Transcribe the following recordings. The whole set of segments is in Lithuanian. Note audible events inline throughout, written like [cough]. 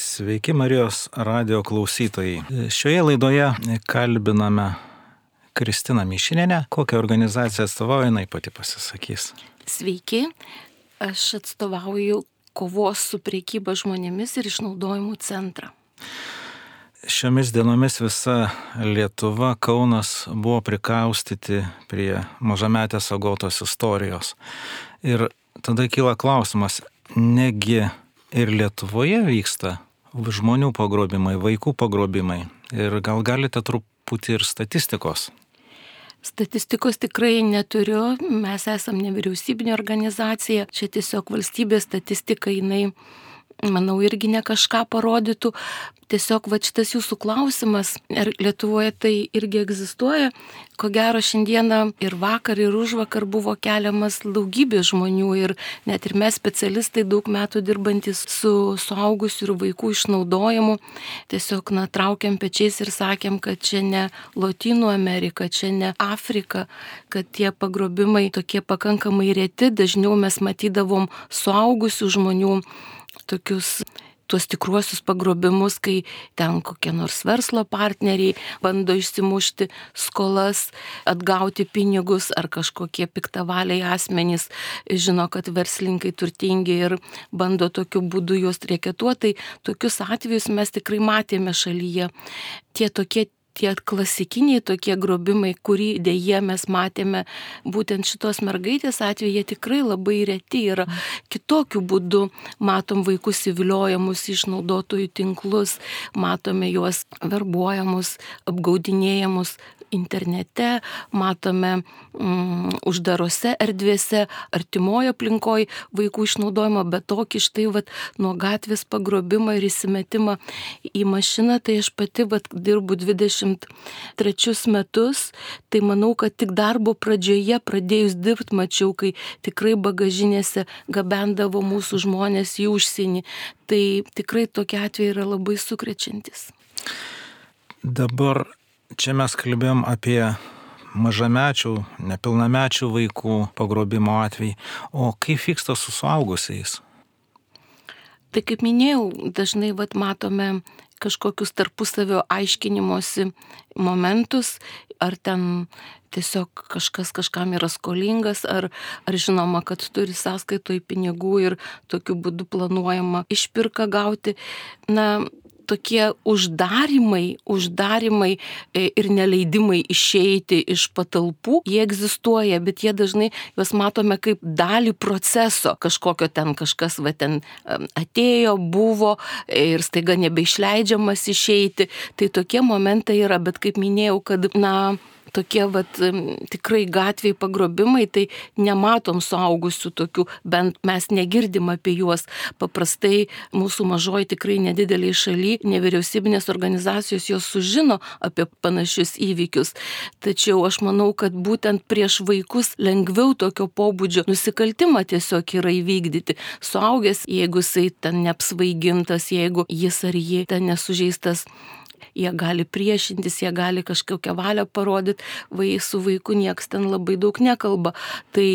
Sveiki Marijos radio klausytojai. Šioje laidoje kalbiname Kristiną Mišinenę. Kokią organizaciją atstovauja, jinai pati pasisakys. Sveiki, aš atstovauju kovos su priekyba žmonėmis ir išnaudojimu centrą. Šiomis dienomis visa Lietuva, Kaunas buvo prikaustyti prie mažametės agotos istorijos. Ir tada kyla klausimas, negi ir Lietuvoje vyksta žmonių pagrobimai, vaikų pagrobimai. Ir gal galite truputį ir statistikos? Statistikos tikrai neturiu, mes esam nevyriausybinė organizacija, čia tiesiog valstybės statistika jinai manau, irgi ne kažką parodytų. Tiesiog va šitas jūsų klausimas, ar Lietuvoje tai irgi egzistuoja, ko gero šiandieną ir vakar, ir už vakar buvo keliamas daugybė žmonių ir net ir mes specialistai daug metų dirbantis su suaugusių ir vaikų išnaudojimu, tiesiog na, traukiam pečiais ir sakėm, kad čia ne Lotynų Amerika, čia ne Afrika, kad tie pagrobimai tokie pakankamai reti, dažniau mes matydavom suaugusių žmonių tokius tuos tikruosius pagrobimus, kai ten kokie nors verslo partneriai bando išsimušti skolas, atgauti pinigus ar kažkokie piktavaliai asmenys žino, kad verslininkai turtingi ir bando tokiu būdu juos reketuoti. Tokius atvejus mes tikrai matėme šalyje. Tie tokie tie klasikiniai tokie grobimai, kurį dėje mes matėme būtent šitos mergaitės atveju, jie tikrai labai reti yra. Kitokiu būdu matom vaikus įviliojamus išnaudotojų tinklus, matome juos verbuojamus, apgaudinėjamus, internete, matome mm, uždarose erdvėse, artimoje aplinkoje vaikų išnaudojimą, bet tokį štai vat, nuo gatvės pagrobimą ir įsimetimą į mašiną, tai aš pati vat, dirbu 23 metus, tai manau, kad tik darbo pradžioje pradėjus dirbti, mačiau, kai tikrai bagažinėse gabendavo mūsų žmonės į užsienį. Tai tikrai tokie atvejai yra labai sukrečiantis. Dabar Čia mes kalbėjom apie mažamečių, nepilnamečių vaikų pagrobimo atvejį. O kaip vyksta su suaugusiais? Tai kaip minėjau, dažnai vat, matome kažkokius tarpusavio aiškinimosi momentus, ar ten tiesiog kažkas kažkam yra skolingas, ar, ar žinoma, kad turi sąskaitoj pinigų ir tokiu būdu planuojama išpirką gauti. Na, tokie uždarimai, uždarimai e, ir neleidimai išeiti iš patalpų, jie egzistuoja, bet jie dažnai juos matome kaip dalį proceso. Kažkokio ten kažkas va ten atėjo, buvo ir staiga nebeišleidžiamas išeiti. Tai tokie momentai yra, bet kaip minėjau, kad, na, tokie vat, tikrai gatviai pagrobimai, tai nematom suaugusių tokių, bent mes negirdim apie juos. Paprastai mūsų mažoji tikrai nedideliai šaly, nevyriausybinės organizacijos jos sužino apie panašius įvykius. Tačiau aš manau, kad būtent prieš vaikus lengviau tokio pobūdžio nusikaltimą tiesiog yra įvykdyti. Suaugęs, jeigu jisai ten neapsvaigintas, jeigu jis ar ji ten nesužeistas jie gali priešintis, jie gali kažkokią valią parodyti, vai su vaiku nieks ten labai daug nekalba. Tai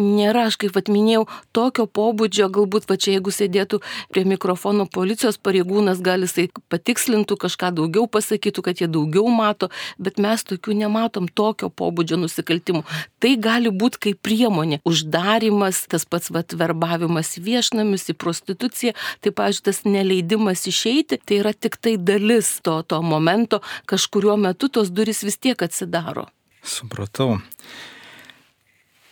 nėra, aš kaip atminėjau, tokio pobūdžio, galbūt va čia jeigu sėdėtų prie mikrofono policijos pareigūnas, gal jisai patikslintų kažką daugiau, pasakytų, kad jie daugiau mato, bet mes tokių nematom tokio pobūdžio nusikaltimų. Tai gali būti kaip priemonė. Uždarimas, tas pats vat, verbavimas viešnamius į prostituciją, tai, pažiūrėjau, tas neleidimas išeiti, tai yra tik tai dalis to, to momento kažkuriuo metu tos durys vis tiek atsidaro. Supratau.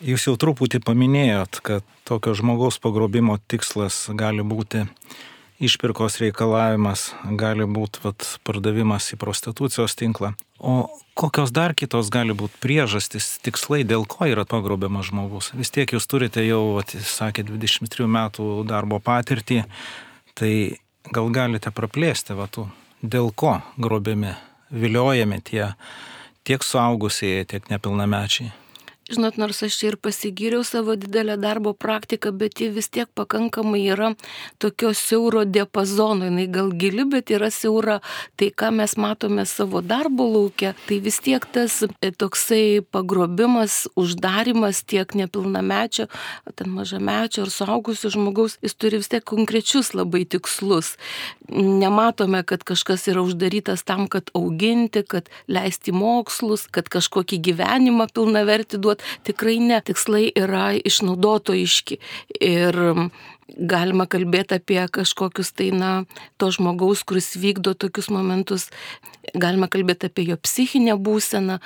Jūs jau truputį paminėjot, kad tokio žmogaus pagrobimo tikslas gali būti išpirkos reikalavimas, gali būti vat, pardavimas į prostitucijos tinklą. O kokios dar kitos gali būti priežastys, tikslai, dėl ko yra pagrobiamas žmogus? Vis tiek jūs turite jau, vat, sakė, 23 metų darbo patirtį, tai gal galite praplėsti vatų dėl ko grobiami, viliojami tie tiek suaugusieji, tiek nepilnamečiai. Žinot, nors aš čia ir pasigyriau savo didelę darbo praktiką, bet ji vis tiek pakankamai yra tokio siauro diapazono, jinai gal gili, bet yra siaura. Tai, ką mes matome savo darbo laukia, tai vis tiek tas e, toksai pagrobimas, uždarimas tiek nepilnamečio, ten mažamečio ar suaugusio žmogaus, jis turi vis tiek konkrečius labai tikslus. Nematome, kad kažkas yra uždarytas tam, kad auginti, kad leisti mokslus, kad kažkokį gyvenimą pilna verti duoti. Tikrai ne. Tikslai yra išnaudotojiški. Ir galima kalbėti apie kažkokius tai, na, to žmogaus, kuris vykdo tokius momentus, galima kalbėti apie jo psichinę būseną,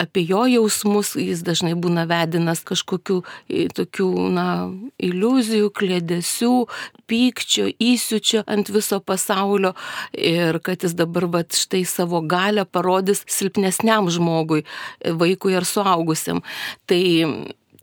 apie jo jausmus, jis dažnai būna vedinas kažkokių tokių, na, iliuzijų, klėdesių, pykčio, įsiučio ant viso pasaulio. Ir kad jis dabar va štai savo galę parodys silpnesniam žmogui, vaikui ar suaugusiam. Tai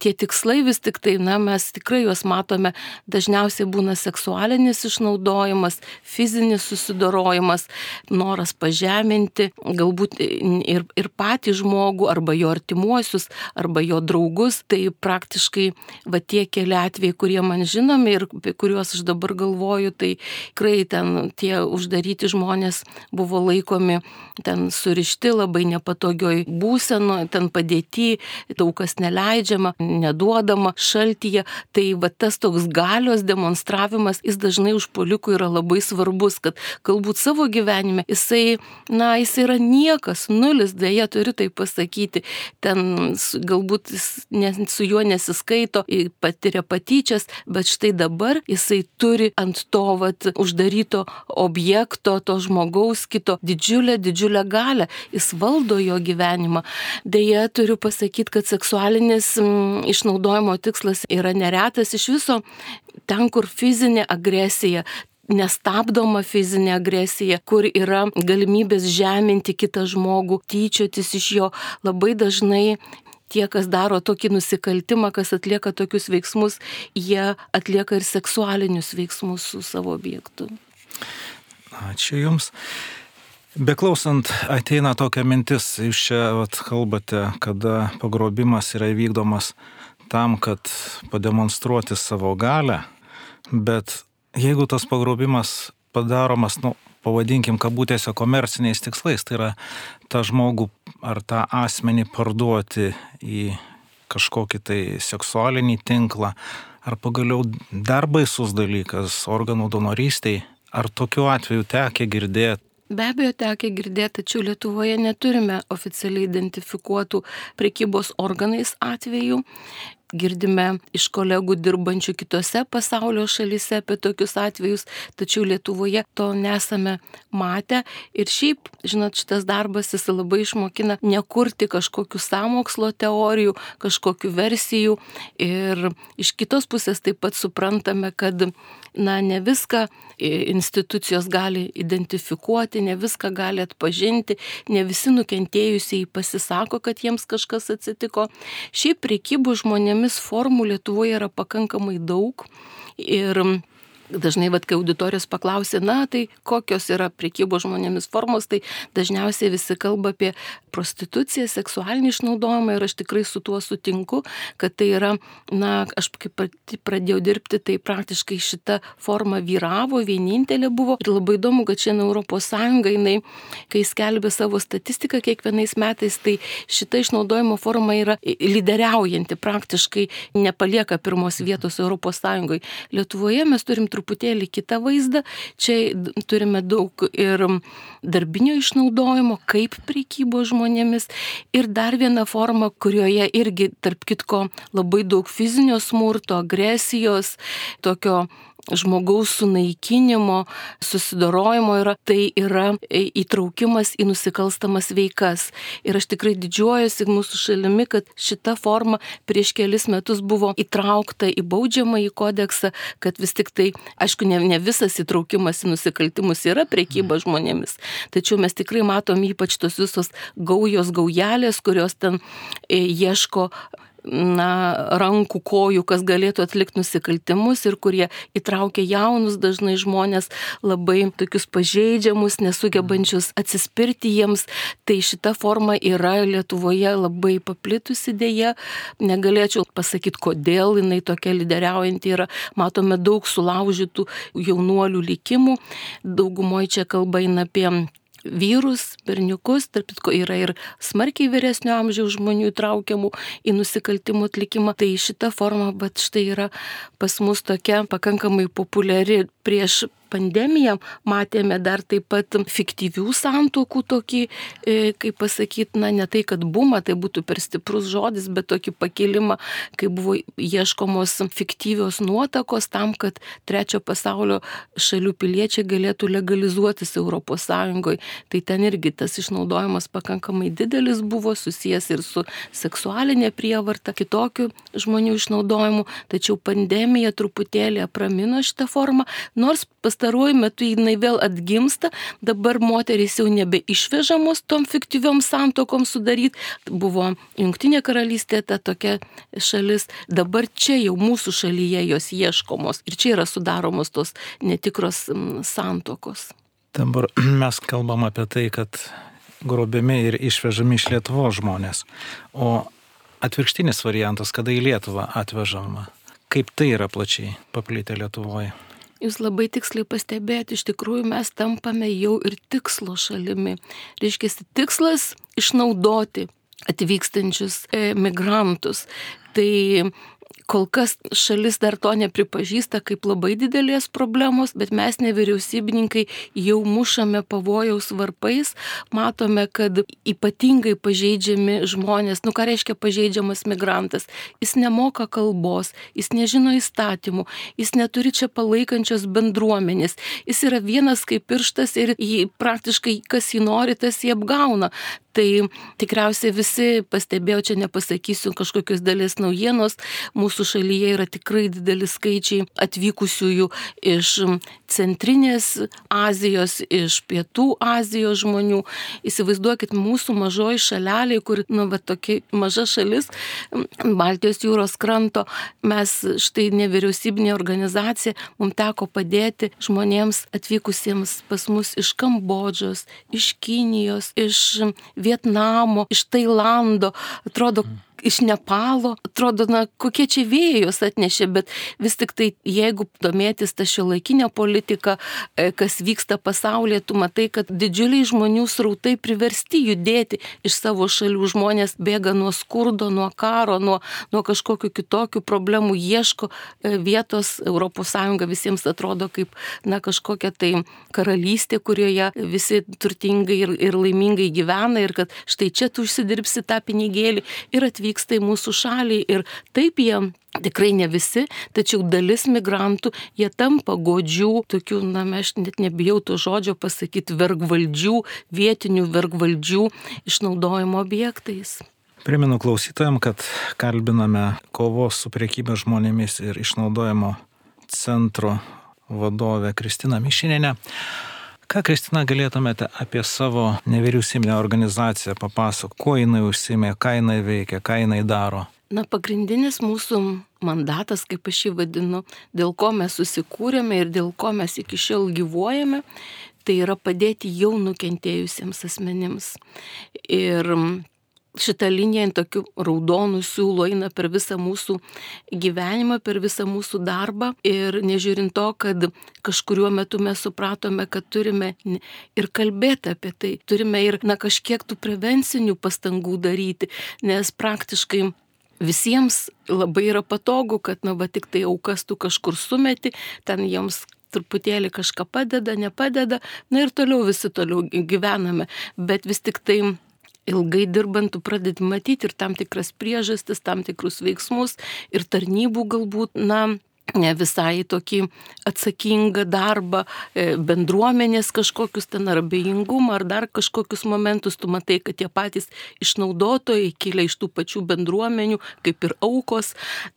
tie tikslai vis tik tai, na, mes tikrai juos matome, dažniausiai būna seksualinis išnaudojimas, fizinis susidorojimas, noras pažeminti, galbūt ir, ir patį žmogų, arba jo artimuosius, arba jo draugus. Tai praktiškai va tie keli atvejai, kurie man žinomi ir apie kuriuos aš dabar galvoju, tai tikrai ten tie uždaryti žmonės buvo laikomi ten surišti labai nepatogioj būsenoje, ten padėti, daug kas neleidžiama, neduodama šaltyje. Tai va tas toks galios demonstravimas, jis dažnai užpolikų yra labai svarbus, kad galbūt savo gyvenime jisai, na, jis yra niekas, nulis, dėja turiu tai pasakyti. Ten galbūt su juo nesiskaito, patiria patyčias, bet štai dabar jisai turi ant to vat, uždaryto objekto, to žmogaus kito didžiulę, didžiulę galę. Jis valdo jo gyvenimą. Deja, turiu pasakyti, kad seksualinis išnaudojimo tikslas yra neretas iš viso ten, kur fizinė agresija, nestabdoma fizinė agresija, kur yra galimybės žeminti kitą žmogų, tyčiotis iš jo, labai dažnai tie, kas daro tokį nusikaltimą, kas atlieka tokius veiksmus, jie atlieka ir seksualinius veiksmus su savo objektu. Ačiū Jums. Beklausant, ateina tokia mintis, jūs čia vat, kalbate, kada pagrobimas yra įvykdomas tam, kad pademonstruoti savo galę, bet jeigu tas pagrobimas padaromas, nu, pavadinkim, kabutėse komerciniais tikslais, tai yra tą žmogų ar tą asmenį parduoti į kažkokį tai seksualinį tinklą, ar pagaliau dar baisus dalykas organų donorystėj, ar tokiu atveju tekia girdėti Be abejo, tekia girdėti, tačiau Lietuvoje neturime oficialiai identifikuotų prekybos organais atvejų girdime iš kolegų dirbančių kitose pasaulio šalyse apie tokius atvejus, tačiau Lietuvoje to nesame matę. Ir šiaip, žinot, šitas darbas jis labai išmokina nekurti kažkokių samokslo teorijų, kažkokių versijų. Ir iš kitos pusės taip pat suprantame, kad na, ne viską institucijos gali identifikuoti, ne viską gali atpažinti, ne visi nukentėjusiai pasisako, kad jiems kažkas atsitiko. Šiaip priekybų žmonėmis tomis formų Lietuvoje yra pakankamai daug ir dažnai, vad, kai auditorijos paklausė, na, tai kokios yra priekybos žmonėmis formos, tai dažniausiai visi kalba apie prostituciją, seksualinį išnaudojimą ir aš tikrai su tuo sutinku, kad tai yra, na, aš kaip pradėjau dirbti, tai praktiškai šita forma vyravo, vienintelė buvo. Ir labai įdomu, kad šiandien Sąjunga, jinai, kai skelbė savo statistiką kiekvienais metais, tai šita išnaudojimo forma yra lyderiaujanti, praktiškai nepalieka pirmos vietos Sąjungoje. Lietuvoje mes turim truputėlį kitą vaizdą. Čia turime daug ir darbinio išnaudojimo, kaip priekybo žmonėmis. Ir dar viena forma, kurioje irgi, tarp kitko, labai daug fizinio smurto, agresijos, tokio žmogaus sunaikinimo, susidorojimo yra, tai yra įtraukimas į nusikalstamas veikas. Ir aš tikrai didžiuojuosi mūsų šalimi, kad šita forma prieš kelis metus buvo įtraukta į baudžiamą į kodeksą, kad vis tik tai, aišku, ne, ne visas įtraukimas į nusikaltimus yra priekyba žmonėmis, tačiau mes tikrai matom ypač tos visos gaujos gaujelės, kurios ten e, ieško na, rankų, kojų, kas galėtų atlikti nusikaltimus ir kurie įtraukia jaunus dažnai žmonės labai tokius pažeidžiamus, nesugebančius atsispirti jiems. Tai šita forma yra Lietuvoje labai paplitusi dėja. Negalėčiau pasakyti, kodėl jinai tokia lyderiaujanti yra. Matome daug sulaužytų jaunuolių likimų. Daugumoje čia kalba eina apie vyrus, berniukus, tarp kitko yra ir smarkiai vyresnio amžiaus žmonių įtraukiamų į nusikaltimų atlikimą. Tai šita forma, bet štai yra pas mus tokia pakankamai populiari prieš pandemiją matėme dar taip pat fiktyvių santokų tokį, e, kaip pasakyti, na ne tai, kad bumą, tai būtų per stiprus žodis, bet tokį pakilimą, kai buvo ieškomos fiktyvios nuotakos tam, kad trečio pasaulio šalių piliečiai galėtų legalizuotis ES. Tai ten irgi tas išnaudojimas pakankamai didelis buvo susijęs ir su seksualinė prievarta, kitokiu žmonių išnaudojimu, tačiau pandemija truputėlį apramino šitą formą, nors pastaruoju metu jinai vėl atgimsta, dabar moterys jau nebeišvežamos tom fiktyviom santokom sudaryti, buvo Junktinė karalystė ta tokia šalis, dabar čia jau mūsų šalyje jos ieškomos ir čia yra sudaromos tos netikros santokos. Dabar [clears throat] mes kalbam apie tai, kad grobiami ir išvežami iš Lietuvo žmonės, o atvirkštinis variantas, kada į Lietuvą atvežama. Kaip tai yra plačiai paplitę Lietuvoje? Jūs labai tiksliai pastebėjote, iš tikrųjų mes tampame jau ir tikslo šalimi. Reiškia, tikslas išnaudoti atvykstančius e, migrantus. Tai Kol kas šalis dar to nepripažįsta kaip labai didelės problemos, bet mes nevyriausybininkai jau mušame pavojaus varpais, matome, kad ypatingai pažeidžiami žmonės, nu ką reiškia pažeidžiamas migrantas, jis nemoka kalbos, jis nežino įstatymų, jis neturi čia palaikančios bendruomenės, jis yra vienas kaip pirštas ir jį praktiškai kas jį nori, tas jį apgauna. Tai tikriausiai visi pastebėjo, čia nepasakysiu kažkokios dalies naujienos, mūsų šalyje yra tikrai didelis skaičiai atvykusiųjų iš centrinės Azijos, iš pietų Azijos žmonių. Įsivaizduokit, mūsų mažoji šalelė, kur, nu, va tokia maža šalis, Baltijos jūros kranto, mes štai nevyriausybinė organizacija, mums teko padėti žmonėms atvykusiems pas mus iš Kambodžos, iš Kinijos, iš Vietnamo, iš Tailando. Atrodo, iš Nepalo, atrodo, na, kokie čia vėjus atnešė, bet vis tik tai, jeigu domėtis tą šio laikinę politiką, e, kas vyksta pasaulyje, tu matai, kad didžiuliai žmonių srautai priversti judėti iš savo šalių, žmonės bėga nuo skurdo, nuo karo, nuo, nuo kažkokių kitokių problemų, ieško e, vietos, ES visiems atrodo kaip, na, kažkokia tai karalystė, kurioje visi turtingai ir, ir laimingai gyvena ir kad štai čia tu užsidirbsi tą pinigėlį ir atvyksi atvyksta į mūsų šalį ir taip jie Tikrai ne visi, tačiau dalis migrantų, jie tampa godžių, tokių, na, aš net nebijau to žodžio pasakyti, vergvaldžių, vietinių vergvaldžių išnaudojimo objektais. Primenu klausytojams, kad kalbiname kovos su priekyba žmonėmis ir išnaudojimo centro vadovę Kristiną Mišinėnę. Ką, Kristina, galėtumėte apie savo nevyriausybinę organizaciją papasakoti, kuo jinai užsimė, ką jinai veikia, ką jinai daro? Na, pagrindinis mūsų mandatas, kaip aš jį vadinu, dėl ko mes susikūrėme ir dėl ko mes iki šiol gyvuojame, tai yra padėti jau nukentėjusiems asmenims. Ir šita linija ant tokių raudonų siūlų eina per visą mūsų gyvenimą, per visą mūsų darbą. Ir nežiūrint to, kad kažkuriuo metu mes supratome, kad turime ir kalbėti apie tai, turime ir na, kažkiek tų prevencinių pastangų daryti, nes praktiškai visiems labai yra patogu, kad na va tik tai aukas tu kažkur sumeti, ten jiems truputėlį kažką padeda, nepadeda, na ir toliau visi toliau gyvename, bet vis tik tai ilgai dirbant, tu pradedi matyti ir tam tikras priežastis, tam tikrus veiksmus ir tarnybų galbūt, na, visai tokį atsakingą darbą, e, bendruomenės kažkokius ten ar abejingumą, ar dar kažkokius momentus, tu matai, kad tie patys išnaudotojai kilia iš tų pačių bendruomenių, kaip ir aukos,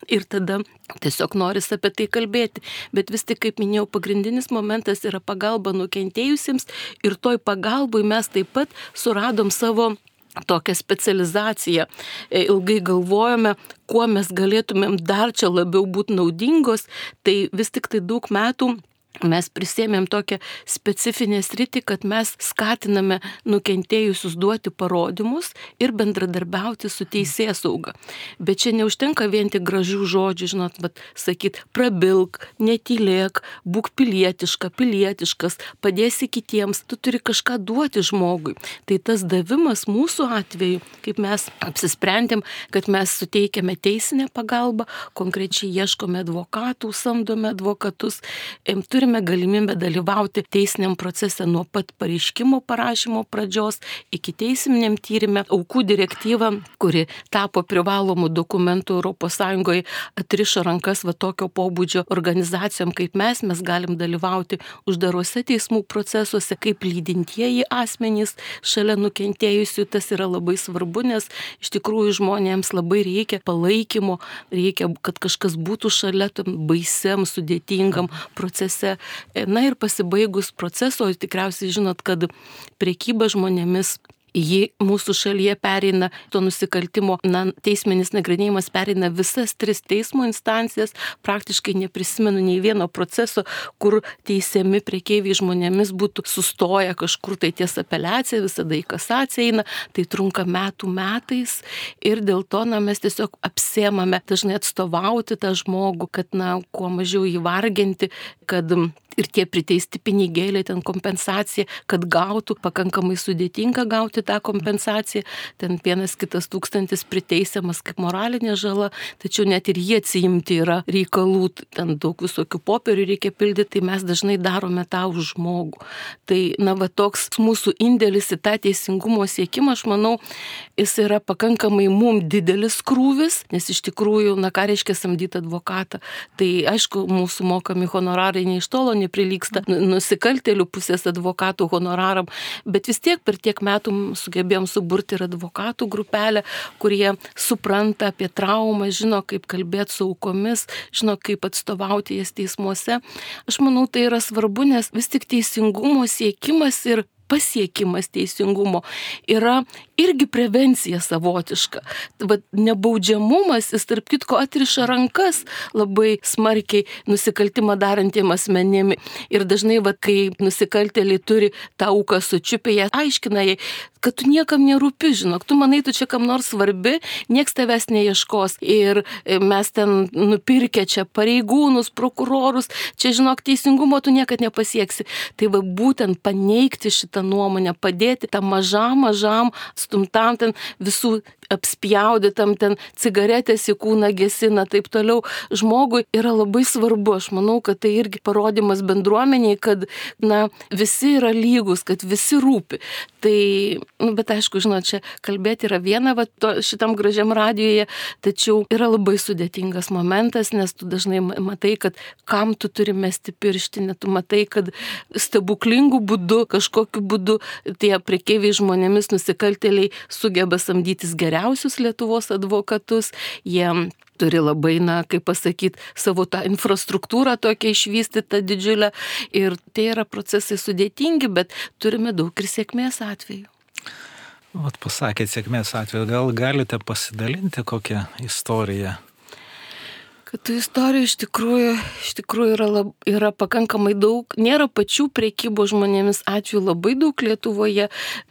ir tada tiesiog noris apie tai kalbėti. Bet vis tik, kaip minėjau, pagrindinis momentas yra pagalba nukentėjusiems ir toj pagalbai mes taip pat suradom savo tokią specializaciją. E, ilgai galvojame, kuo mes galėtumėm dar čia labiau būti naudingos, tai vis tik tai daug metų mes prisėmėm tokią specifinę sritį, kad mes skatiname nukentėjusius duoti parodymus ir bendradarbiauti su teisės sauga. Bet čia neužtenka vien tik gražių žodžių, žinot, bet sakyt, prabilk, netylėk, būk pilietiška, pilietiškas, padėsi kitiems, tu turi kažką duoti žmogui. Tai tas davimas mūsų atveju, kaip mes apsisprendėm, kad mes suteikiame teisinę pagalbą, konkrečiai ieškome advokatų, samdome advokatus, turime turime galimybę dalyvauti teisiniam procese nuo pat pareiškimo parašymo pradžios iki teisminiam tyrimė. Aukų direktyva, kuri tapo privalomų dokumentų ES, atrišo rankas va tokio pobūdžio organizacijom kaip mes, mes galim dalyvauti uždarose teismų procesuose kaip lydintieji asmenys šalia nukentėjusių. Tas yra labai svarbu, nes iš tikrųjų žmonėms labai reikia palaikymo, reikia, kad kažkas būtų šalia tam baisiam, sudėtingam procese. Na ir pasibaigus proceso, tikriausiai žinot, kad priekyba žmonėmis ji mūsų šalyje pereina to nusikaltimo, na, teisminis nagrinėjimas pereina visas tris teismo instancijas, praktiškai neprisimenu nei vieno proceso, kur teisiami priekeiviai žmonėmis būtų sustoję kažkur tai ties apeliacija, visada į kasaciją eina, tai trunka metų metais ir dėl to, na, mes tiesiog apsėmame dažnai atstovauti tą žmogų, kad, na, kuo mažiau jį varginti, kad ir tie priteisti pinigėliai, ten kompensacija, kad gautų, pakankamai sudėtinga gauti tą kompensaciją, ten vienas kitas tūkstantis priteisiamas kaip moralinė žala, tačiau net ir jie atsiimti yra reikalų, ten daug visokių popierių reikia pildyti, tai mes dažnai darome tą už žmogų. Tai, na, va toks mūsų indėlis į tą teisingumo siekimą, aš manau, jis yra pakankamai mum didelis krūvis, nes iš tikrųjų, na, ką reiškia samdyti advokatą, tai aišku, mūsų mokami honorarai ne iš tolo, ne neprilyksta nu, nusikaltelių pusės advokatų honoraram, bet vis tiek per tiek metų sugebėjom suburti ir advokatų grupelę, kurie supranta apie traumą, žino, kaip kalbėti su aukomis, žino, kaip atstovauti jas teismuose. Aš manau, tai yra svarbu, nes vis tik teisingumo siekimas ir pasiekimas teisingumo yra irgi prevencija savotiška. Vat nebaudžiamumas, jis tarp kitko atriša rankas labai smarkiai nusikaltimą darantiem asmenėm. Ir dažnai, vat, kai nusikaltėliai turi tą auką sučiupę, jie aiškina jai, kad tu niekam nerūpi, žinok, tu manai, tu čia kam nors svarbi, nieks tavęs neieškos. Ir e, mes ten nupirkę čia pareigūnus, prokurorus, čia, žinok, teisingumo tu niekad nepasieksi. Tai va būtent paneigti šitą nuomonę, padėti tam mažam, mažam stumtam ten visų apspjaudytam ten cigaretės į kūną gesina, taip toliau, žmogui yra labai svarbu. Aš manau, kad tai irgi parodimas bendruomeniai, kad, na, visi yra lygus, kad visi rūpi. Tai, nu, bet aišku, žinot, čia kalbėti yra viena, va, to, šitam gražiam radijoje, tačiau yra labai sudėtingas momentas, nes tu dažnai matai, kad kam tu turi mesti pirštinę, tu matai, kad stebuklingų būdų, kažkokiu būdu tie priekeiviai žmonėmis nusikaltėliai sugeba samdytis geriau geriausius Lietuvos advokatus, jie turi labai, na, kaip pasakyti, savo tą infrastruktūrą tokią išvystytą didžiulę ir tai yra procesai sudėtingi, bet turime daug ir sėkmės atvejų. Vat pasakėte sėkmės atveju, gal galite pasidalinti kokią istoriją? Kad tų istorijų iš tikrųjų, iš tikrųjų yra, lab, yra pakankamai daug. Nėra pačių priekybo žmonėmis atvejų labai daug Lietuvoje,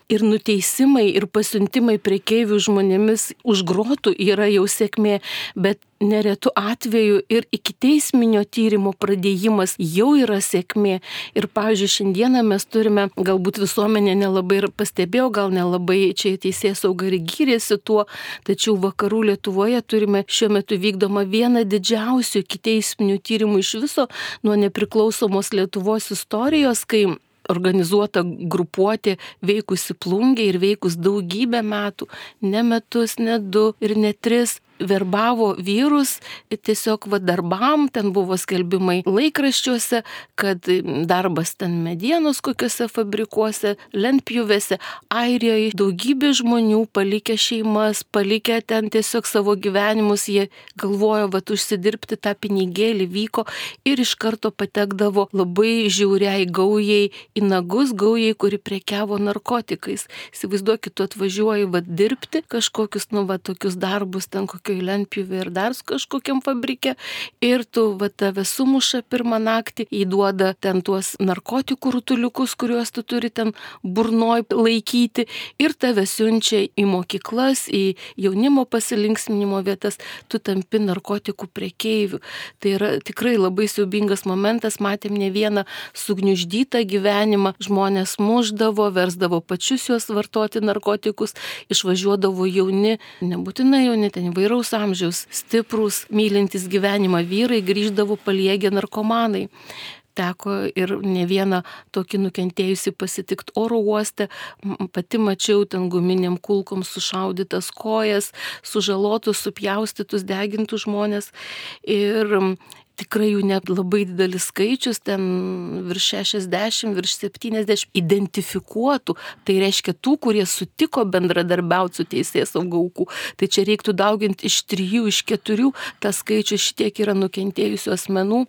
ir nuteisimai, ir pasiuntimai priekeivių žmonėmis už grotų yra jau sėkmė, bet neretų atveju ir iki teisminio tyrimo pradėjimas jau yra sėkmė. Ir, pavyzdžiui, šiandieną mes turime, galbūt visuomenė nelabai ir pastebėjo, gal nelabai čia teisės sauga ir gyrėsi tuo, tačiau vakarų Lietuvoje turime šiuo metu vykdomą vieną didžiausių iki teisminių tyrimų iš viso nuo nepriklausomos Lietuvos istorijos, kai organizuota grupuotė veikusi plungiai ir veikus daugybę metų, ne metus, ne du ir ne tris, verbavo vyrus tiesiog va darbam, ten buvo skelbimai laikraščiuose, kad darbas ten medienos kokiuose fabrikuose, lentpjuvėse, Airijoje daugybė žmonių palikę šeimas, palikę ten tiesiog savo gyvenimus, jie galvojo, va užsidirbti tą pinigėlį vyko ir iš karto patekdavo labai žiauriai gaujai į nagus, gaujai, kuri prekiavo narkotikais. Įsivaizduokit, tu atvažiuoji va dirbti kažkokius, nu, va tokius darbus ten kokius kokioj lentpjūvė ir dar kažkokiam fabrike. Ir tu va tave sumuša pirmą naktį, įduoda ten tuos narkotikų rutuliukus, kuriuos tu turi ten burnoj laikyti. Ir tave siunčia į mokyklas, į jaunimo pasilinksminimo vietas, tu tampi narkotikų priekeivių. Tai yra tikrai labai siubingas momentas, matėm ne vieną sugniuždytą gyvenimą, žmonės muždavo, versdavo pačius juos vartoti narkotikus, išvažiuodavo jauni, nebūtinai jauni, ten įvairių įvairaus amžiaus, stiprūs, mylintys gyvenimą vyrai grįždavo paliegę narkomanai. teko ir ne vieną tokį nukentėjusi pasitikti oro uoste, pati mačiau ten guminiam kulkom sušaudytas kojas, sužalotus, supjaustytus, degintus žmonės. Ir tikrai jų net labai didelis skaičius, ten virš 60, virš 70 identifikuotų, tai reiškia tų, kurie sutiko bendradarbiauti su teisės saugaukų. Tai čia reiktų dauginti iš trijų, iš keturių, tas skaičius šitiek yra nukentėjusių asmenų.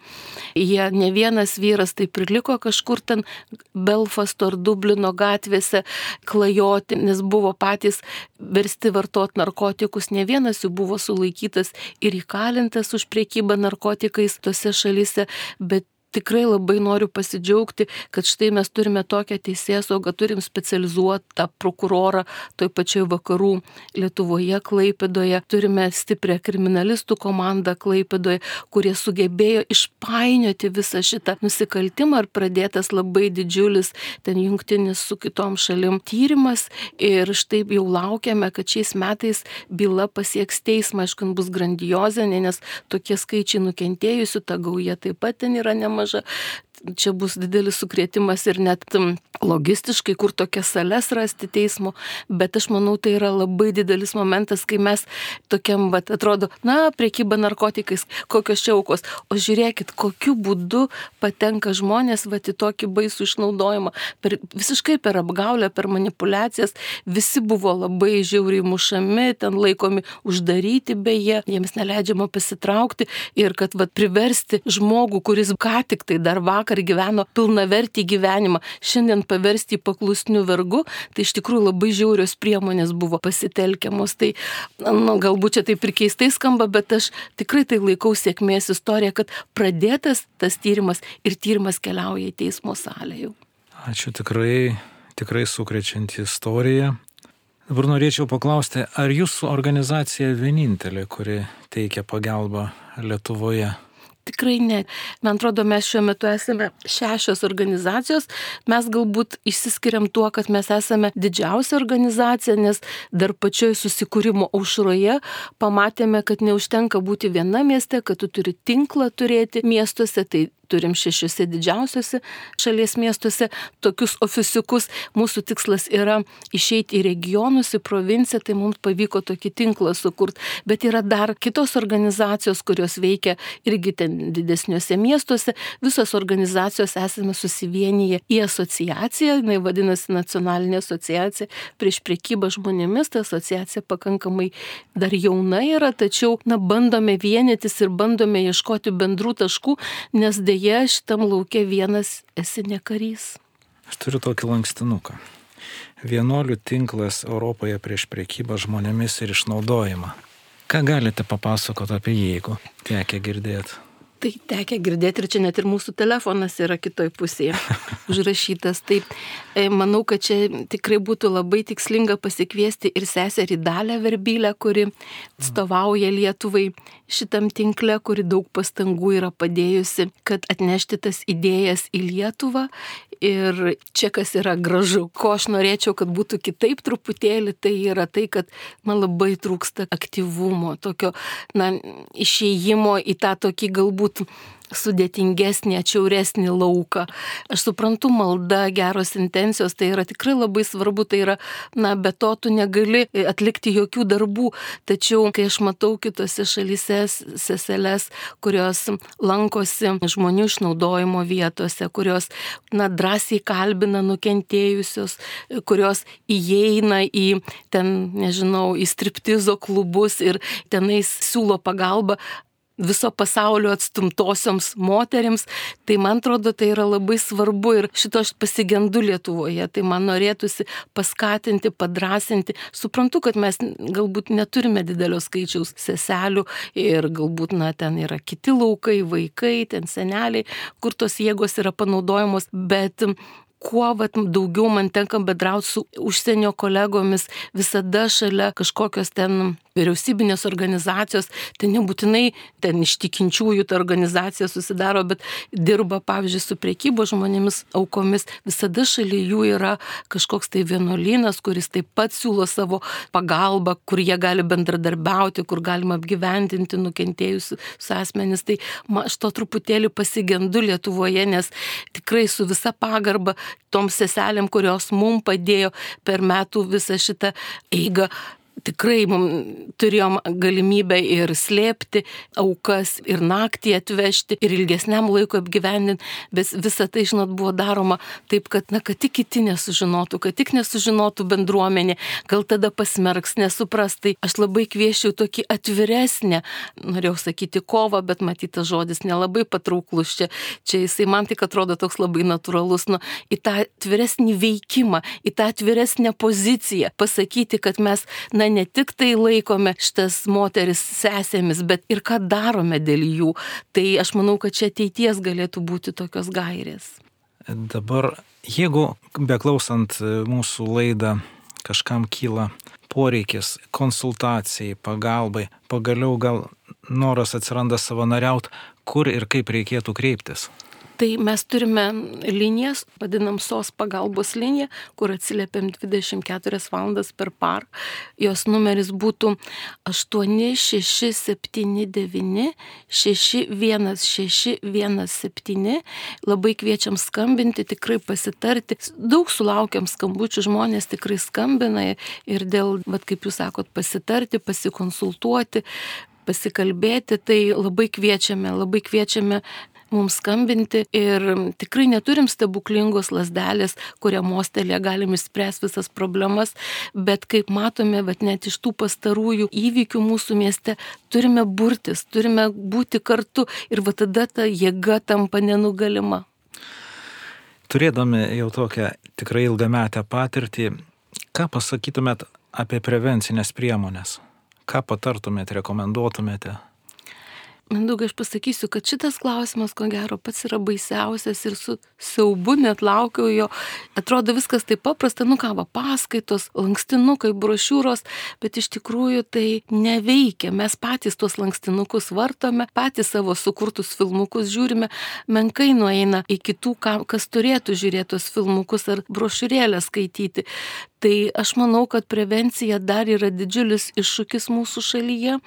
Jie ne vienas vyras tai priliko kažkur ten Belfasto ar Dublino gatvėse klajoti, nes buvo patys versti vartoti narkotikus, ne vienas jų buvo sulaikytas ir įkalintas už priekybą narkotikais tose šalyse, bet tikrai labai noriu pasidžiaugti, kad štai mes turime tokią teisėsaugą, turim specializuotą prokurorą toj pačioj vakarų Lietuvoje, Klaipidoje, turime stiprią kriminalistų komandą Klaipidoje, kurie sugebėjo išpainioti visą šitą nusikaltimą ir pradėtas labai didžiulis ten jungtinis su kitom šalim tyrimas. Ir štai jau laukiame, kad šiais metais byla pasieks teismą, aišku, bus grandiozinė, nes tokie skaičiai nukentėjusių, ta gauja taip pat ten yra nemažai maža. Čia bus didelis sukrėtimas ir net logistiškai, kur tokias sales rasti teismo, bet aš manau, tai yra labai didelis momentas, kai mes tokiam, bet atrodo, na, priekyba narkotikais, kokios čia aukos, o žiūrėkit, kokiu būdu patenka žmonės, va, į tokį baisų išnaudojimą, per, visiškai per apgaulę, per manipulacijas, visi buvo labai žiauriai mušami, ten laikomi uždaryti beje, jiems neleidžiama pasitraukti ir kad, va, priversti žmogų, kuris ką tik tai dar vakar gyveno pilnavertį gyvenimą, šiandien paversti į paklusnių vergų, tai iš tikrųjų labai žiaurios priemonės buvo pasitelkiamos. Tai, nu, galbūt čia taip ir keistai skamba, bet aš tikrai tai laikau sėkmės istorija, kad pradėtas tas tyrimas ir tyrimas keliauja į teismo salę jau. Ačiū tikrai, tikrai sukrečianti istorija. Dabar norėčiau paklausti, ar jūsų organizacija vienintelė, kuri teikia pagalbą Lietuvoje? Tikrai ne. Man atrodo, mes šiuo metu esame šešios organizacijos. Mes galbūt išsiskiriam tuo, kad mes esame didžiausia organizacija, nes dar pačioj susikūrimo aušroje pamatėme, kad neužtenka būti viena mieste, kad tu turi tinklą turėti miestuose. Tai turim šešiuose didžiausiuose šalies miestuose tokius ofisiukus. Mūsų tikslas yra išeiti į regionus, į provinciją, tai mums pavyko tokį tinklą sukurti. Bet yra dar kitos organizacijos, kurios veikia irgi ten didesniuose miestuose. Visos organizacijos esame susivienyje į asociaciją, jinai vadinasi Nacionalinė asociacija prieš priekybą žmonėmis. Ta asociacija pakankamai dar jauna yra, tačiau na, bandome vienytis ir bandome ieškoti bendrų taškų, nes dėja dėje šitam laukia vienas esi ne karys. Aš turiu tokį lankstinuką. Vienuolių tinklas Europoje prieš priekybą žmonėmis ir išnaudojimą. Ką galite papasakoti apie jį, jeigu tekia girdėti? Tai tekia girdėti ir čia net ir mūsų telefonas yra kitoj pusėje [laughs] užrašytas. Tai e, manau, kad čia tikrai būtų labai tikslinga pasikviesti ir seserį Dalę Verbylę, kuri atstovauja Lietuvai šitam tinkle, kuri daug pastangų yra padėjusi, kad atnešti tas idėjas į Lietuvą. Ir čia kas yra gražu, ko aš norėčiau, kad būtų kitaip truputėlį, tai yra tai, kad man labai trūksta aktyvumo, tokio, na, išėjimo į tą tokį galbūt sudėtingesnį, atšiauresnį lauką. Aš suprantu, malda, geros intencijos, tai yra tikrai labai svarbu, tai yra, na, be to tu negali atlikti jokių darbų. Tačiau, kai aš matau kitose šalyse seseles, kurios lankosi žmonių išnaudojimo vietose, kurios, na, drąsiai kalbina nukentėjusios, kurios įeina į ten, nežinau, į striptizo klubus ir tenais siūlo pagalbą, viso pasaulio atstumtosioms moteriams, tai man atrodo tai yra labai svarbu ir šito aš pasigendu Lietuvoje, tai man norėtųsi paskatinti, padrasinti. Suprantu, kad mes galbūt neturime didelio skaičiaus seselių ir galbūt, na, ten yra kiti laukai, vaikai, ten seneliai, kur tos jėgos yra panaudojamos, bet kuo vat, daugiau man tenka bedrauti su užsienio kolegomis, visada šalia kažkokios ten vyriausybinės organizacijos, tai nebūtinai ten iš tikinčiųjų ta organizacija susidaro, bet dirba, pavyzdžiui, su priekybo žmonėmis aukomis, visada šalia jų yra kažkoks tai vienuolynas, kuris taip pat siūlo savo pagalbą, kur jie gali bendradarbiauti, kur galima apgyvendinti nukentėjusius asmenys. Tai aš to truputėlį pasigendu Lietuvoje, nes tikrai su visa pagarba tom seselėm, kurios mum padėjo per metų visą šitą eigą tikrai mums turėjom galimybę ir slėpti aukas, ir naktį atvežti, ir ilgesniam laikui apgyvendinti, bet visa tai, žinot, buvo daroma taip, kad, na, kad tik kiti nesužinotų, kad tik nesužinotų bendruomenė, gal tada pasmerks, nesupras. Tai aš labai kviečiau tokį atviresnę, norėjau sakyti kovą, bet matytas žodis nelabai patrauklus čia. Čia jisai man tik atrodo toks labai natūralus, nu, į tą atviresnį veikimą, į tą atviresnę poziciją, pasakyti, kad mes, na, ne tik tai laikome šitas moteris sesėmis, bet ir ką darome dėl jų. Tai aš manau, kad čia ateities galėtų būti tokios gairės. Dabar, jeigu beklausant mūsų laidą kažkam kyla poreikis konsultacijai, pagalbai, pagaliau gal noras atsiranda savanoriaut, kur ir kaip reikėtų kreiptis? Tai mes turime linijas, vadinam SOS pagalbos liniją, kur atsiliepiam 24 valandas per parą. Jos numeris būtų 8679 61617. Labai kviečiam skambinti, tikrai pasitarti. Daug sulaukiam skambučių, žmonės tikrai skambina ir dėl, vad kaip jūs sakot, pasitarti, pasikonsultuoti pasikalbėti, tai labai kviečiame, labai kviečiame mums skambinti ir tikrai neturim stebuklingos lasdelės, kurią mostelė galim išspręsti visas problemas, bet kaip matome, bet net iš tų pastarųjų įvykių mūsų mieste turime burtis, turime būti kartu ir va tada ta jėga tampa nenugalima. Turėdami jau tokią tikrai ilgametę patirtį, ką pasakytumėt apie prevencinės priemonės? Ką patartumėt, rekomenduotumėte? Mindaugai, aš pasakysiu, kad šitas klausimas, ko gero, pats yra baisiausias ir su siaubu net laukiau jo. Atrodo viskas taip paprasta, nu ką, va, paskaitos, lankstinukai, brošiūros, bet iš tikrųjų tai neveikia. Mes patys tuos lankstinukus vartome, patys savo sukurtus filmukus žiūrime, menkai nueina į kitų, kas turėtų žiūrėti tuos filmukus ar brošiūrėlę skaityti. Tai aš manau, kad prevencija dar yra didžiulis iššūkis mūsų šalyje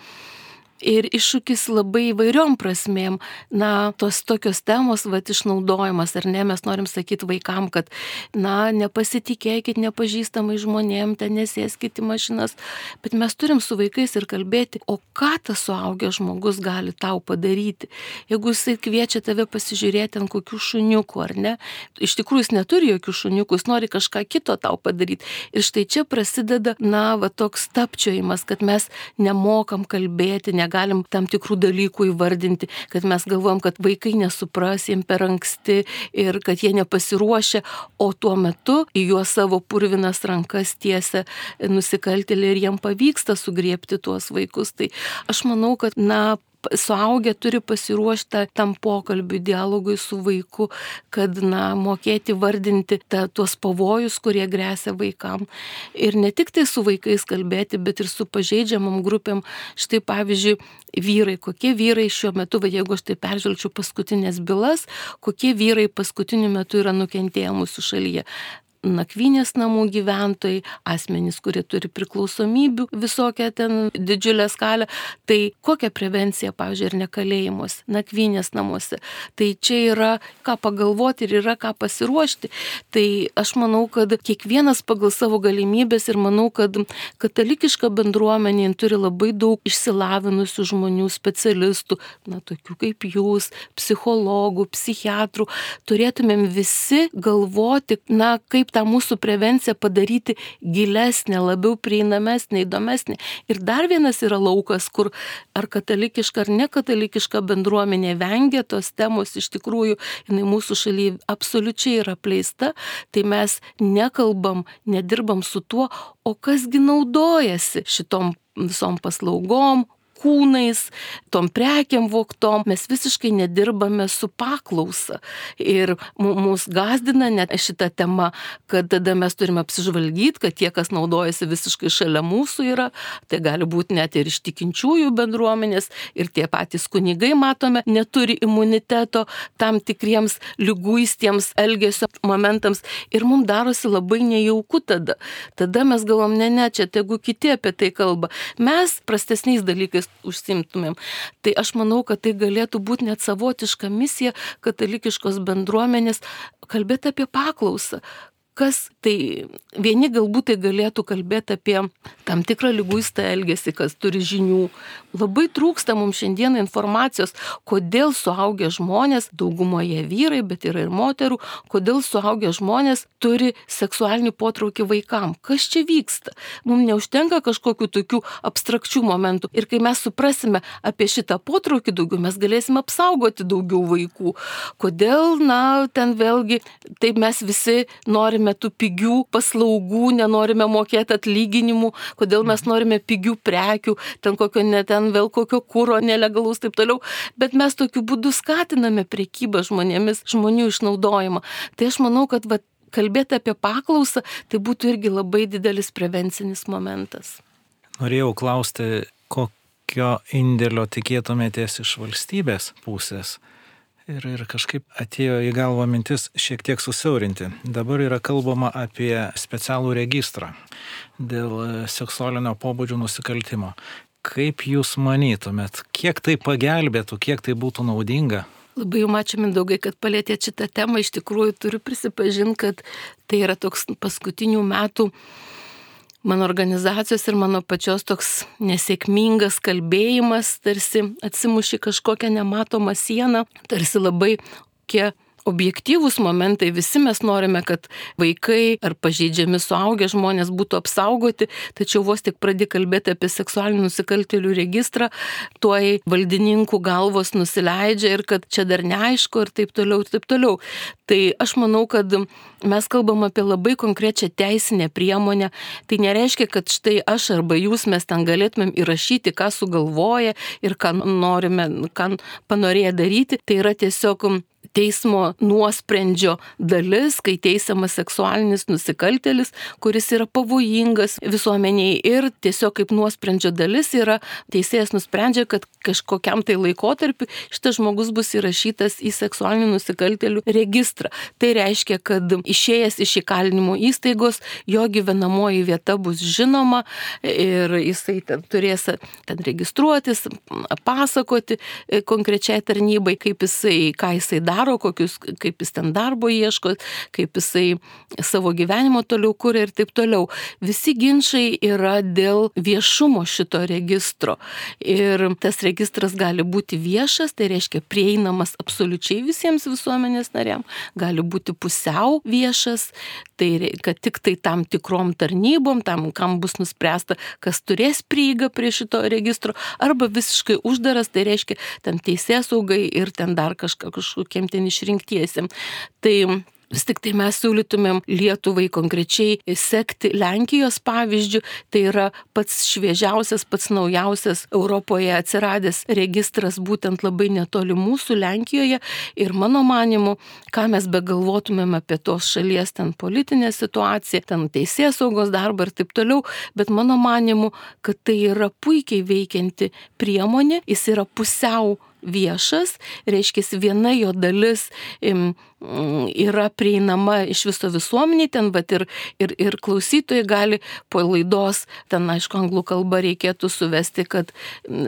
ir iššūkis labai įvairiom prasmėm. Na, tos tokios temos, va, išnaudojimas, ar ne, mes norim sakyti vaikam, kad, na, nepasitikėkit nepažįstamai žmonėm, ten nesėskit į mašinas, bet mes turim su vaikais ir kalbėti, o ką tas suaugęs žmogus gali tau padaryti. Jeigu jisai kviečia tave pasižiūrėti ant kokių šuniukų, ar ne, iš tikrųjų jis neturi jokių šuniukų, jis nori kažką kito tau padaryti. Ir štai čia prasideda, na, va, toks tapčiojimas, kad mes nemokam kalbėti, ne negalim tam tikrų dalykų įvardinti, kad mes galvom, kad vaikai nesupras, jiems per anksti ir kad jie nepasiruošia, o tuo metu į juos savo purvinas rankas tiesia nusikaltėlį ir jiems pavyksta sugriepti tuos vaikus. Tai aš manau, kad, na, suaugę turi pasiruošti tam pokalbiui, dialogui su vaiku, kad, na, mokėti vardinti ta, tuos pavojus, kurie grėsia vaikam. Ir ne tik tai su vaikais kalbėti, bet ir su pažeidžiamam grupėm. Štai pavyzdžiui, vyrai, kokie vyrai šiuo metu, va, jeigu aš tai peržvelgčiau paskutinės bylas, kokie vyrai paskutiniu metu yra nukentėję mūsų šalyje nakvynės namų gyventojai, asmenys, kurie turi priklausomybių, visokią ten didžiulę skalę. Tai kokia prevencija, pavyzdžiui, ir nekalėjimuose, nakvynės namuose. Tai čia yra ką pagalvoti ir yra ką pasiruošti. Tai aš manau, kad kiekvienas pagal savo galimybės ir manau, kad katalikiška bendruomenė turi labai daug išsilavinusių žmonių, specialistų, na, tokių kaip jūs, psichologų, psichiatrų. Turėtumėm visi galvoti, na, kaip kaip tą mūsų prevenciją padaryti gilesnė, labiau prieinamesnė, įdomesnė. Ir dar vienas yra laukas, kur ar katalikiška ar nekatalikiška bendruomenė vengia tos temos, iš tikrųjų, jinai mūsų šalyje absoliučiai yra pleista, tai mes nekalbam, nedirbam su tuo, o kasgi naudojasi šitom visom paslaugom, kūnais, tom prekiam voktom, mes visiškai nedirbame su paklausa. Ir mus gazdina net šitą temą, kad tada mes turime apsižvalgyti, kad tie, kas naudojasi visiškai šalia mūsų yra, tai gali būti net ir iš tikinčiųjų bendruomenės, ir tie patys kunigai, matome, neturi imuniteto tam tikriems lyguistiems elgesio momentams. Ir mums darosi labai nejauku tada. Tada mes galvom, ne, ne, čia tegu kiti apie tai kalba. Mes prastesniais dalykais užsimtumėm. Tai aš manau, kad tai galėtų būti net savotiška misija katalikiškos bendruomenės kalbėti apie paklausą, kas tai vieni galbūt tai galėtų kalbėti apie tam tikrą lyguistą elgesį, kas turi žinių. Labai trūksta mums šiandieną informacijos, kodėl suaugę žmonės, daugumoje vyrai, bet yra ir moterų, kodėl suaugę žmonės turi seksualinį potraukį vaikam. Kas čia vyksta? Mums neužtenka kažkokių tokių abstrakčių momentų. Ir kai mes suprasime apie šitą potraukį daugiau, mes galėsime apsaugoti daugiau vaikų. Kodėl, na, ten vėlgi, taip mes visi norime norime tų pigių paslaugų, nenorime mokėti atlyginimų, kodėl mes norime pigių prekių, ten kokio ne ten vėl kokio kūro nelegalaus taip toliau, bet mes tokiu būdu skatiname priekybą žmonėmis, žmonių išnaudojimą. Tai aš manau, kad va, kalbėti apie paklausą, tai būtų irgi labai didelis prevencinis momentas. Norėjau klausti, kokio indėlio tikėtumėtės iš valstybės pusės Ir, ir kažkaip atėjo į galvą mintis šiek tiek susiaurinti. Dabar yra kalbama apie specialų registrą dėl seksualinio pobūdžio nusikaltimo. Kaip Jūs manytumėt, kiek tai pagelbėtų, kiek tai būtų naudinga? Labai jums ačiū Mindaugai, kad palėtėte šitą temą. Iš tikrųjų turiu prisipažinti, kad tai yra toks paskutinių metų mano organizacijos ir mano pačios toks nesėkmingas kalbėjimas, tarsi atsimuši kažkokią nematomą sieną, tarsi labai kiek objektyvūs momentai, visi mes norime, kad vaikai ar pažeidžiami suaugę žmonės būtų apsaugoti, tačiau vos tik pradė kalbėti apie seksualinių nusikaltėlių registrą, tuoj valdininkų galvos nusileidžia ir kad čia dar neaišku ir taip toliau ir taip toliau. Tai aš manau, kad mes kalbam apie labai konkrečią teisinę priemonę. Tai nereiškia, kad štai aš arba jūs mes ten galėtumėm įrašyti, ką sugalvoja ir ką norime, ką panorėję daryti. Tai yra tiesiog teismo nuosprendžio dalis, kai teisiamas seksualinis nusikaltelis, kuris yra pavojingas visuomeniai ir tiesiog kaip nuosprendžio dalis yra teisėjas nusprendžia, kad kažkokiam tai laikotarpiu šitas žmogus bus įrašytas į seksualinių nusikaltelių registrą. Tai reiškia, kad išėjęs iš įkalinimo įstaigos jo gyvenamoji vieta bus žinoma ir jisai ten turės ten registruotis, pasakoti konkrečiai tarnybai, kaip jisai, ką jisai daro, kokius, kaip jis ten darbo ieško, kaip jisai savo gyvenimo toliau kuria ir taip toliau. Visi ginčiai yra dėl viešumo šito registro. Ir tas registras gali būti viešas, tai reiškia prieinamas absoliučiai visiems visuomenės nariam, gali būti pusiau viešas, tai kad tik tai tam tikrom tarnybom, tam, kam bus nuspręsta, kas turės prieigą prie šito registro, arba visiškai uždaras, tai reiškia ten teisės saugai ir ten dar kažka, kažkokiem ten išrinktiesiam. Tai Vis tik tai mes siūlytumėm Lietuvai konkrečiai sekti Lenkijos pavyzdžių, tai yra pats šviežiausias, pats naujausias Europoje atsiradęs registras būtent labai netoli mūsų Lenkijoje. Ir mano manimu, ką mes begalvotumėm apie tos šalies ten politinę situaciją, ten teisės saugos darbą ir taip toliau, bet mano manimu, kad tai yra puikiai veikianti priemonė, jis yra pusiau viešas, reiškia viena jo dalis yra prieinama iš viso visuomeniai, ten bet ir, ir, ir klausytojai gali po laidos, ten aišku, anglų kalba reikėtų suvesti, kad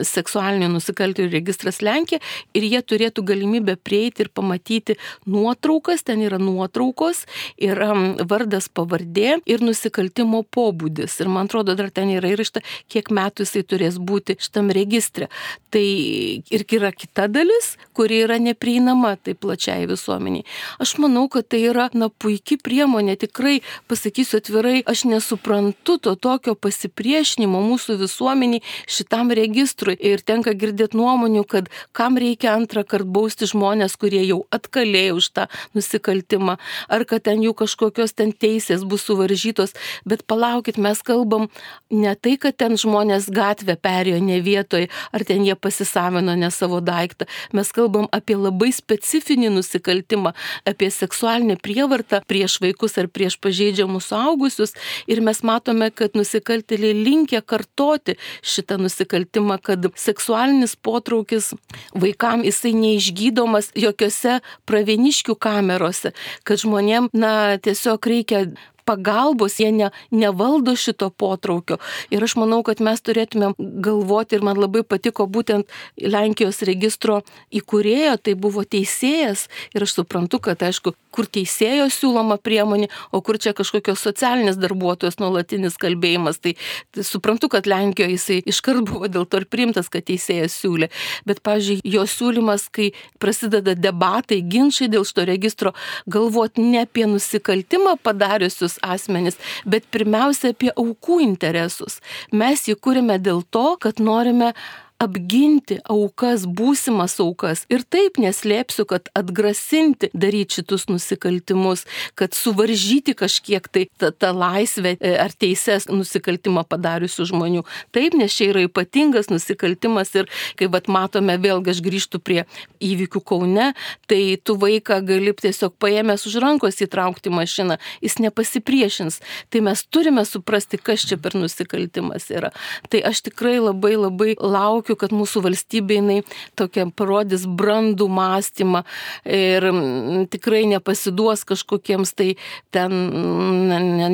seksualinių nusikaltėlių registras Lenkija ir jie turėtų galimybę prieiti ir pamatyti nuotraukas, ten yra nuotraukos, yra vardas pavardė ir nusikaltimo pobūdis. Ir man atrodo, dar ten yra įrašta, kiek metų jisai turės būti šitam registre. Tai ir yra kita dalis, kuri yra neprieinama taip plačiai visuomeniai. Aš manau, kad tai yra, na, puikia priemonė. Tikrai, pasakysiu atvirai, aš nesuprantu to tokio pasipriešinimo mūsų visuomeniai šitam registrui. Ir tenka girdėti nuomonių, kad kam reikia antrą kartą bausti žmonės, kurie jau atkalėjo už tą nusikaltimą, ar kad ten jų kažkokios ten teisės bus suvaržytos. Bet palaukit, mes kalbam ne tai, kad ten žmonės gatvę perėjo ne vietoj, ar ten jie pasisavino ne savo daiktą. Mes kalbam apie labai specifinį nusikaltimą, apie seksualinę prievartą prieš vaikus ar prieš pažeidžiamus suaugusius. Ir mes matome, kad nusikaltėliai linkia kartoti šitą nusikaltimą, kad seksualinis potraukis vaikam jisai neišgydomas jokiose pravieniškių kamerose, kad žmonėm, na, tiesiog reikia pagalbos, jie ne, nevaldo šito potraukio. Ir aš manau, kad mes turėtume galvoti, ir man labai patiko būtent Lenkijos registro įkūrėjo, tai buvo teisėjas. Ir aš suprantu, kad aišku, kur teisėjo siūloma priemonė, o kur čia kažkokios socialinės darbuotojos nuolatinis kalbėjimas. Tai, tai suprantu, kad Lenkijoje jisai iškart buvo dėl to ir priimtas, kad teisėjas siūlė. Bet, pažiūrėjau, jo siūlymas, kai prasideda debatai, ginčiai dėl šito registro, galvoti ne apie nusikaltimą padariusius asmenis, bet pirmiausia apie aukų interesus. Mes jį kūrėme dėl to, kad norime apginti aukas, būsimas aukas. Ir taip neslėpsiu, kad atgrasinti daryti šitus nusikaltimus, kad suvaržyti kažkiek tai tą, tą laisvę e, ar teises nusikaltimą padariusių žmonių. Taip, nes čia yra ypatingas nusikaltimas ir kai vat matome, vėlgi aš grįžtu prie įvykių Kaune, tai tu vaiką gali tiesiog paėmęs už rankos įtraukti mašiną, jis nepasipriešins. Tai mes turime suprasti, kas čia per nusikaltimas yra. Tai aš tikrai labai labai laukiu tikiu, kad mūsų valstybė jinai tokia parodys brandų mąstymą ir mm, tikrai nepasiduos kažkokiems tai ten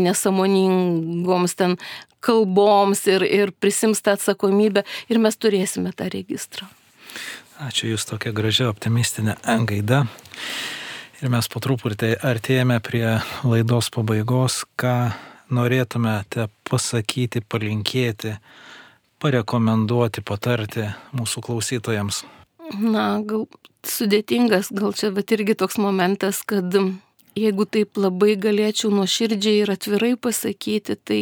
nesamoningoms ten kalboms ir, ir prisims tą atsakomybę ir mes turėsime tą registrą. Ačiū Jūs tokia gražia optimistinė gaida. Ir mes po truputį artėjame prie laidos pabaigos, ką norėtumėte pasakyti, palinkėti parekomenduoti, patarti mūsų klausytojams? Na, gal sudėtingas, gal čia bet irgi toks momentas, kad jeigu taip labai galėčiau nuoširdžiai ir atvirai pasakyti, tai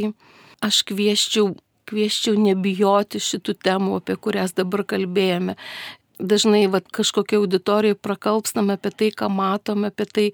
aš kvieščiau, kvieščiau nebijoti šitų temų, apie kurias dabar kalbėjome dažnai vat, kažkokia auditorija prakalpstam apie tai, ką matome, apie tai,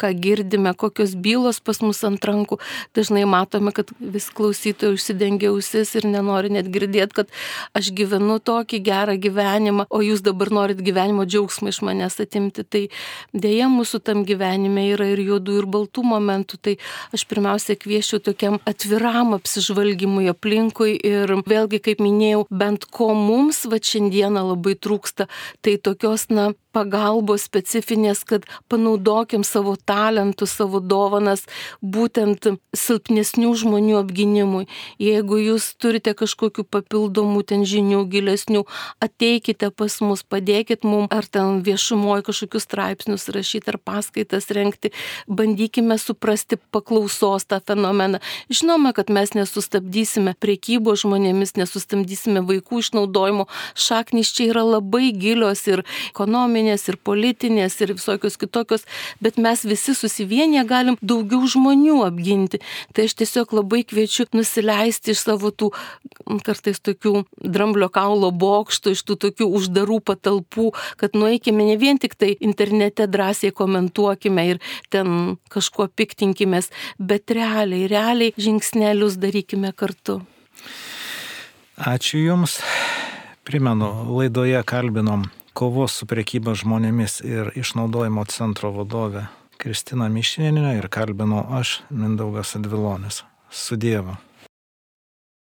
ką girdime, kokios bylos pas mus ant rankų. Dažnai matome, kad vis klausytojai užsidengia ausis ir nenori net girdėti, kad aš gyvenu tokį gerą gyvenimą, o jūs dabar norit gyvenimo džiaugsmą iš manęs atimti. Tai dėja mūsų tam gyvenime yra ir juodų, ir baltų momentų. Tai aš pirmiausia kvieščiau tokiam atviram apsižvalgymui aplinkui ir vėlgi, kaip minėjau, bent ko mums va šiandieną labai trūksta, tai tokios, na, pagalbos specifinės, kad panaudokim savo talentus, savo dovanas būtent silpnesnių žmonių apginimui. Jeigu jūs turite kažkokių papildomų ten žinių, gilesnių, ateikite pas mus, padėkit mums ar ten viešumoje kažkokius straipsnius rašyti ar paskaitas renkti, bandykime suprasti paklausos tą fenomeną. Žinoma, kad mes nesustabdysime priekybo žmonėmis, nesustabdysime vaikų išnaudojimo, šaknys čia yra labai gilios ir ekonominės, ir politinės, ir visokios kitokios, bet mes visi susivienyje galim daugiau žmonių apginti. Tai aš tiesiog labai kviečiu nusileisti iš savo tų kartais tokių dramblio kaulo bokštų, iš tų tokių uždarų patalpų, kad nueikime ne vien tik tai internete drąsiai komentuokime ir ten kažkuo piktinkimės, bet realiai, realiai žingsnelius darykime kartu. Ačiū Jums. Primenu, laidoje kalbinom kovos su priekyba žmonėmis ir išnaudojimo centro vadovę Kristiną Mišinienę ir kalbino aš, Mindaugas Advilonis. Su Dievu.